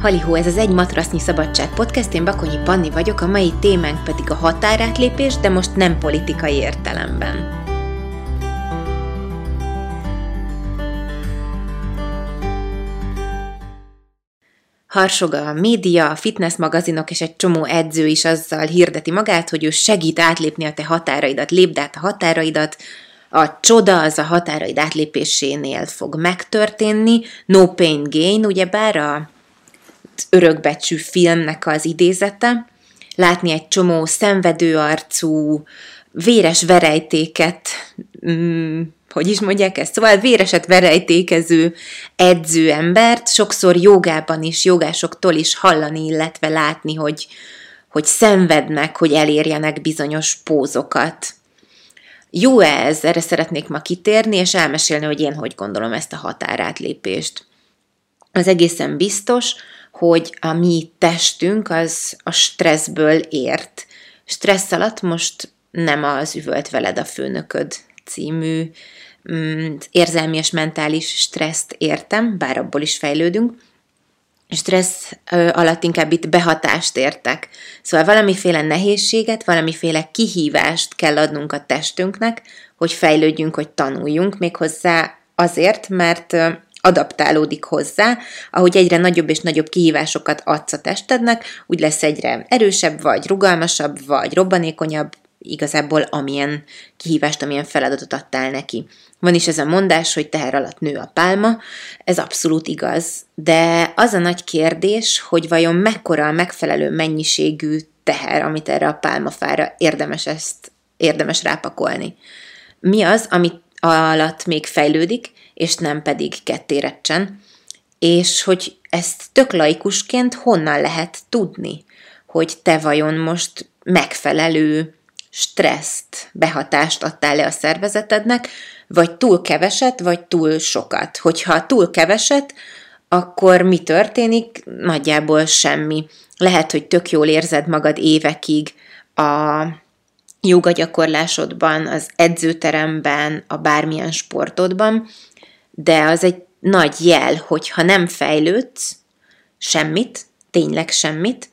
Halihó, ez az Egy Matrasznyi Szabadság podcast, én Bakonyi Panni vagyok, a mai témánk pedig a határátlépés, de most nem politikai értelemben. Harsog a média, a fitness magazinok és egy csomó edző is azzal hirdeti magát, hogy ő segít átlépni a te határaidat, lépd át a határaidat, a csoda az a határaid átlépésénél fog megtörténni, no pain gain, ugyebár a örökbecsű filmnek az idézete, látni egy csomó szenvedő arcú, véres verejtéket, mm, hogy is mondják ezt, szóval véreset verejtékező edző embert, sokszor jogában is, jogásoktól is hallani, illetve látni, hogy, hogy szenvednek, hogy elérjenek bizonyos pózokat. Jó ez? Erre szeretnék ma kitérni, és elmesélni, hogy én hogy gondolom ezt a határátlépést. Az egészen biztos, hogy a mi testünk az a stresszből ért. Stressz alatt most nem az üvölt veled a főnököd című mm, érzelmi és mentális stresszt értem, bár abból is fejlődünk, stressz alatt inkább itt behatást értek. Szóval valamiféle nehézséget, valamiféle kihívást kell adnunk a testünknek, hogy fejlődjünk, hogy tanuljunk, méghozzá azért, mert adaptálódik hozzá, ahogy egyre nagyobb és nagyobb kihívásokat adsz a testednek, úgy lesz egyre erősebb, vagy rugalmasabb, vagy robbanékonyabb, igazából amilyen kihívást, amilyen feladatot adtál neki. Van is ez a mondás, hogy teher alatt nő a pálma, ez abszolút igaz, de az a nagy kérdés, hogy vajon mekkora a megfelelő mennyiségű teher, amit erre a pálmafára érdemes ezt, érdemes rápakolni. Mi az, amit alatt még fejlődik, és nem pedig kettérecsen, és hogy ezt tök laikusként honnan lehet tudni, hogy te vajon most megfelelő stresszt, behatást adtál le a szervezetednek, vagy túl keveset, vagy túl sokat. Hogyha túl keveset, akkor mi történik? Nagyjából semmi. Lehet, hogy tök jól érzed magad évekig a joga gyakorlásodban, az edzőteremben, a bármilyen sportodban, de az egy nagy jel, hogyha nem fejlődsz semmit, tényleg semmit,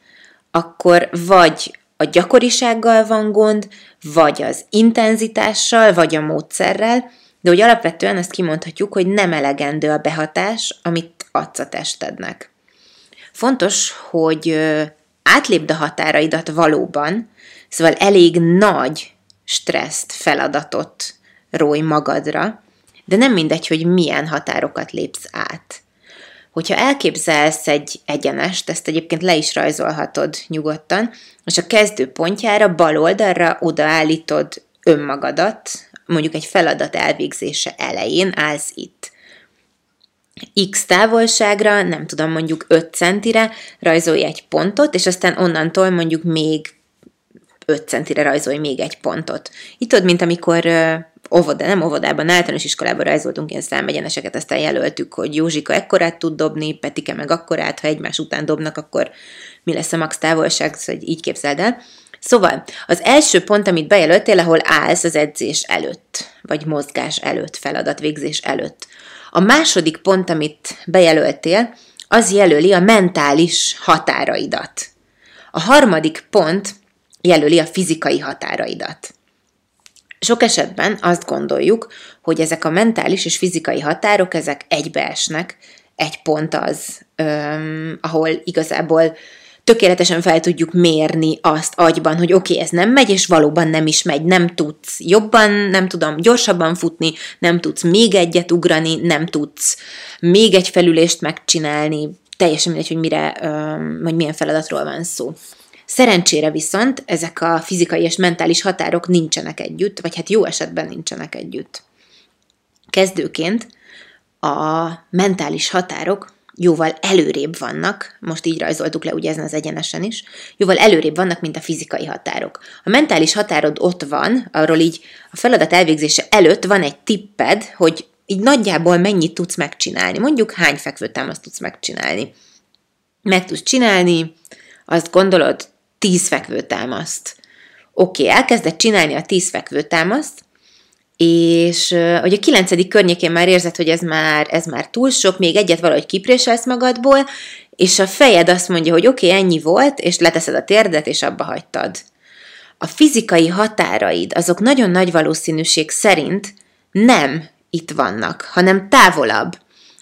akkor vagy a gyakorisággal van gond, vagy az intenzitással, vagy a módszerrel, de hogy alapvetően azt kimondhatjuk, hogy nem elegendő a behatás, amit adsz a testednek. Fontos, hogy átlépd a határaidat valóban, szóval elég nagy stresszt, feladatot rój magadra, de nem mindegy, hogy milyen határokat lépsz át. Hogyha elképzelsz egy egyenest, ezt egyébként le is rajzolhatod nyugodtan, és a kezdő pontjára bal oldalra odaállítod önmagadat, mondjuk egy feladat elvégzése elején állsz itt. X távolságra, nem tudom, mondjuk 5 centire rajzolj egy pontot, és aztán onnantól mondjuk még 5 centire rajzolj még egy pontot. Itt tudod, mint amikor óvoda, nem óvodában, általános iskolában rajzoltunk ilyen számegyeneseket, aztán jelöltük, hogy Józsika ekkorát tud dobni, Petike meg akkorát, ha egymás után dobnak, akkor mi lesz a max távolság, szóval így képzeld el. Szóval az első pont, amit bejelöltél, ahol állsz az edzés előtt, vagy mozgás előtt, feladatvégzés előtt. A második pont, amit bejelöltél, az jelöli a mentális határaidat. A harmadik pont jelöli a fizikai határaidat. Sok esetben azt gondoljuk, hogy ezek a mentális és fizikai határok, ezek egybeesnek, egy pont az, öm, ahol igazából tökéletesen fel tudjuk mérni azt agyban, hogy oké, okay, ez nem megy, és valóban nem is megy, nem tudsz jobban, nem tudom, gyorsabban futni, nem tudsz még egyet ugrani, nem tudsz még egy felülést megcsinálni, teljesen mindegy, hogy mire, vagy milyen feladatról van szó. Szerencsére viszont ezek a fizikai és mentális határok nincsenek együtt, vagy hát jó esetben nincsenek együtt. Kezdőként a mentális határok jóval előrébb vannak, most így rajzoltuk le ugye ezen az egyenesen is, jóval előrébb vannak, mint a fizikai határok. A mentális határod ott van, arról így a feladat elvégzése előtt van egy tipped, hogy így nagyjából mennyit tudsz megcsinálni. Mondjuk hány fekvőtámaszt tudsz megcsinálni. Meg tudsz csinálni, azt gondolod, tíz fekvőtámaszt. Oké, okay, elkezded csinálni a tíz fekvőtámaszt, és hogy a kilencedik környékén már érzed, hogy ez már, ez már túl sok, még egyet valahogy kipréselsz magadból, és a fejed azt mondja, hogy oké, okay, ennyi volt, és leteszed a térdet, és abba hagytad. A fizikai határaid, azok nagyon nagy valószínűség szerint nem itt vannak, hanem távolabb.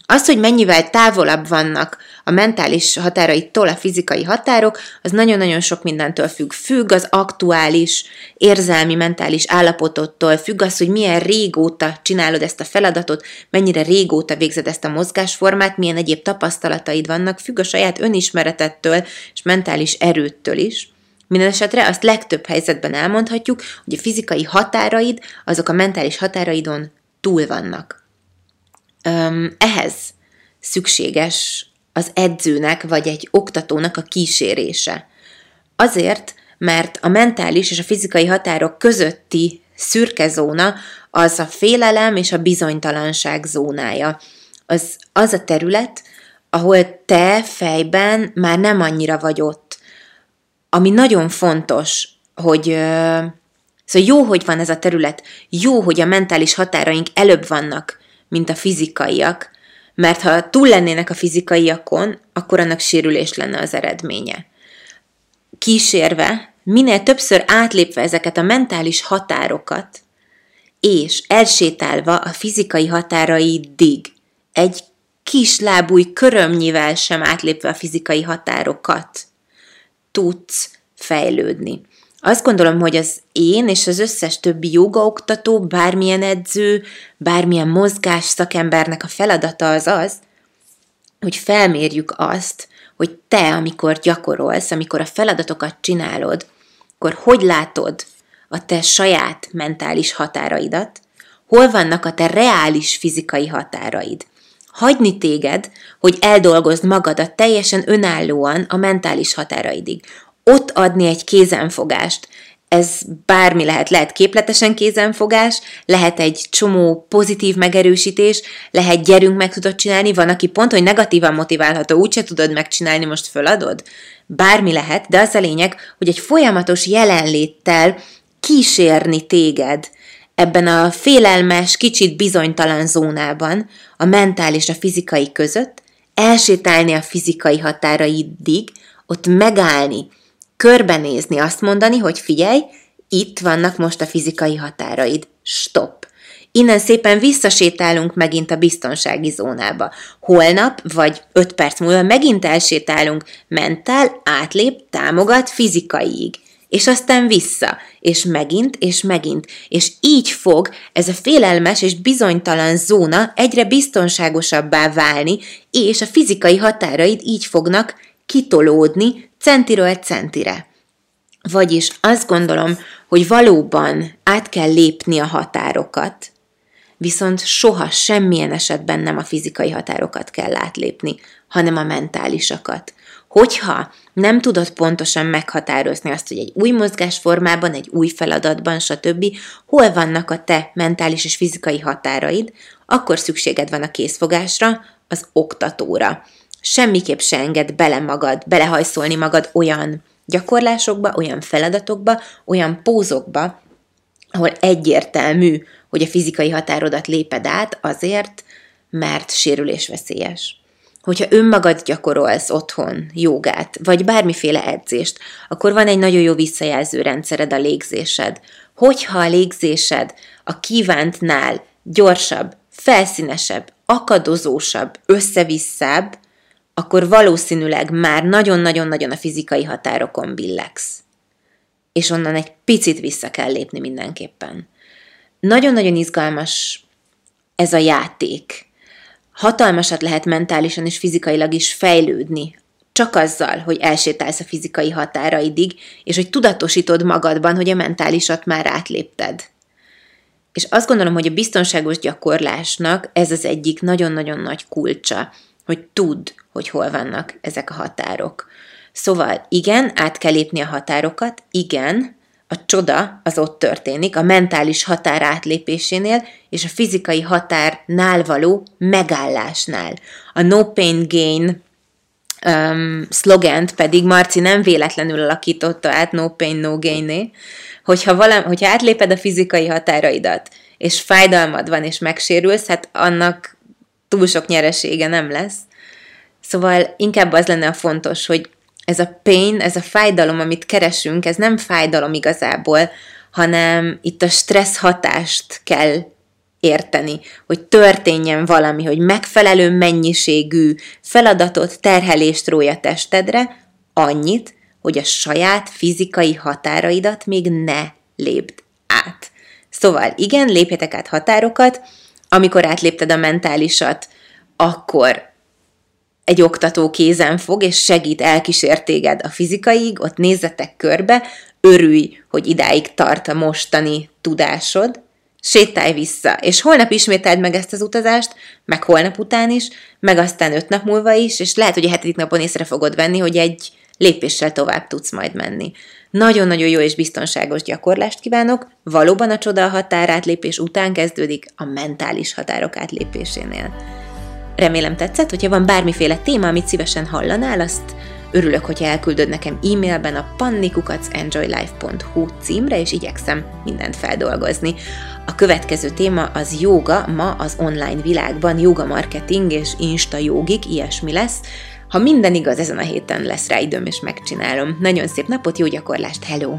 Az, hogy mennyivel távolabb vannak a mentális határaitól a fizikai határok, az nagyon-nagyon sok mindentől függ. Függ az aktuális érzelmi, mentális állapotodtól, függ az, hogy milyen régóta csinálod ezt a feladatot, mennyire régóta végzed ezt a mozgásformát, milyen egyéb tapasztalataid vannak, függ a saját önismeretettől és mentális erőttől is. Minden esetre azt legtöbb helyzetben elmondhatjuk, hogy a fizikai határaid, azok a mentális határaidon túl vannak. Ehhez szükséges az edzőnek vagy egy oktatónak a kísérése. Azért, mert a mentális és a fizikai határok közötti szürke zóna az a félelem és a bizonytalanság zónája. Az, az a terület, ahol te fejben már nem annyira vagy ott. Ami nagyon fontos, hogy szóval jó, hogy van ez a terület, jó, hogy a mentális határaink előbb vannak, mint a fizikaiak, mert ha túl lennének a fizikaiakon, akkor annak sérülés lenne az eredménye. Kísérve, minél többször átlépve ezeket a mentális határokat, és elsétálva a fizikai határaidig, egy kis lábúj körömnyivel sem átlépve a fizikai határokat, tudsz fejlődni. Azt gondolom, hogy az én és az összes többi jogaoktató, bármilyen edző, bármilyen mozgás szakembernek a feladata az az, hogy felmérjük azt, hogy te, amikor gyakorolsz, amikor a feladatokat csinálod, akkor hogy látod a te saját mentális határaidat, hol vannak a te reális fizikai határaid. Hagyni téged, hogy eldolgozd magadat teljesen önállóan a mentális határaidig ott adni egy kézenfogást. Ez bármi lehet, lehet képletesen kézenfogás, lehet egy csomó pozitív megerősítés, lehet gyerünk meg tudod csinálni, van, aki pont, hogy negatívan motiválható, úgyse tudod megcsinálni, most föladod. Bármi lehet, de az a lényeg, hogy egy folyamatos jelenléttel kísérni téged ebben a félelmes, kicsit bizonytalan zónában, a mentális és a fizikai között, elsétálni a fizikai határaidig, ott megállni, körbenézni, azt mondani, hogy figyelj, itt vannak most a fizikai határaid. Stop. Innen szépen visszasétálunk megint a biztonsági zónába. Holnap, vagy öt perc múlva megint elsétálunk, mentál, átlép, támogat fizikaiig. És aztán vissza, és megint, és megint. És így fog ez a félelmes és bizonytalan zóna egyre biztonságosabbá válni, és a fizikai határaid így fognak kitolódni centiről centire. Vagyis azt gondolom, hogy valóban át kell lépni a határokat, viszont soha semmilyen esetben nem a fizikai határokat kell átlépni, hanem a mentálisakat. Hogyha nem tudod pontosan meghatározni azt, hogy egy új mozgásformában, egy új feladatban, stb., hol vannak a te mentális és fizikai határaid, akkor szükséged van a készfogásra, az oktatóra semmiképp se enged bele magad, belehajszolni magad olyan gyakorlásokba, olyan feladatokba, olyan pózokba, ahol egyértelmű, hogy a fizikai határodat léped át azért, mert sérülésveszélyes. Hogyha önmagad gyakorolsz otthon jogát, vagy bármiféle edzést, akkor van egy nagyon jó visszajelző rendszered a légzésed. Hogyha a légzésed a kívántnál gyorsabb, felszínesebb, akadozósabb, összevisszább, akkor valószínűleg már nagyon-nagyon-nagyon a fizikai határokon billegsz. És onnan egy picit vissza kell lépni mindenképpen. Nagyon-nagyon izgalmas ez a játék. Hatalmasat lehet mentálisan és fizikailag is fejlődni, csak azzal, hogy elsétálsz a fizikai határaidig, és hogy tudatosítod magadban, hogy a mentálisat már átlépted. És azt gondolom, hogy a biztonságos gyakorlásnak ez az egyik nagyon-nagyon nagy kulcsa, hogy tudd, hogy hol vannak ezek a határok. Szóval igen, át kell lépni a határokat, igen, a csoda az ott történik, a mentális határ átlépésénél és a fizikai határnál való megállásnál. A no pain gain um, szlogent pedig Marci nem véletlenül alakította át no pain no gain hogyha, valam, hogyha átléped a fizikai határaidat, és fájdalmad van, és megsérülsz, hát annak túl sok nyeresége nem lesz. Szóval inkább az lenne a fontos, hogy ez a pain, ez a fájdalom, amit keresünk, ez nem fájdalom igazából, hanem itt a stressz hatást kell érteni, hogy történjen valami, hogy megfelelő mennyiségű feladatot, terhelést rója testedre, annyit, hogy a saját fizikai határaidat még ne lépd át. Szóval igen, lépjetek át határokat, amikor átlépted a mentálisat, akkor egy oktató kézen fog, és segít, elkísér téged a fizikaig, ott nézzetek körbe, örülj, hogy idáig tart a mostani tudásod, sétálj vissza, és holnap ismételd meg ezt az utazást, meg holnap után is, meg aztán öt nap múlva is, és lehet, hogy a hetedik napon észre fogod venni, hogy egy lépéssel tovább tudsz majd menni. Nagyon-nagyon jó és biztonságos gyakorlást kívánok, valóban a csoda a határátlépés után kezdődik a mentális határok átlépésénél. Remélem tetszett, hogyha van bármiféle téma, amit szívesen hallanál, azt örülök, hogyha elküldöd nekem e-mailben a pannikukacsenjoylife.hu címre, és igyekszem mindent feldolgozni. A következő téma az joga, ma az online világban joga marketing és insta jogik, ilyesmi lesz. Ha minden igaz, ezen a héten lesz rá időm, és megcsinálom. Nagyon szép napot, jó gyakorlást, hello!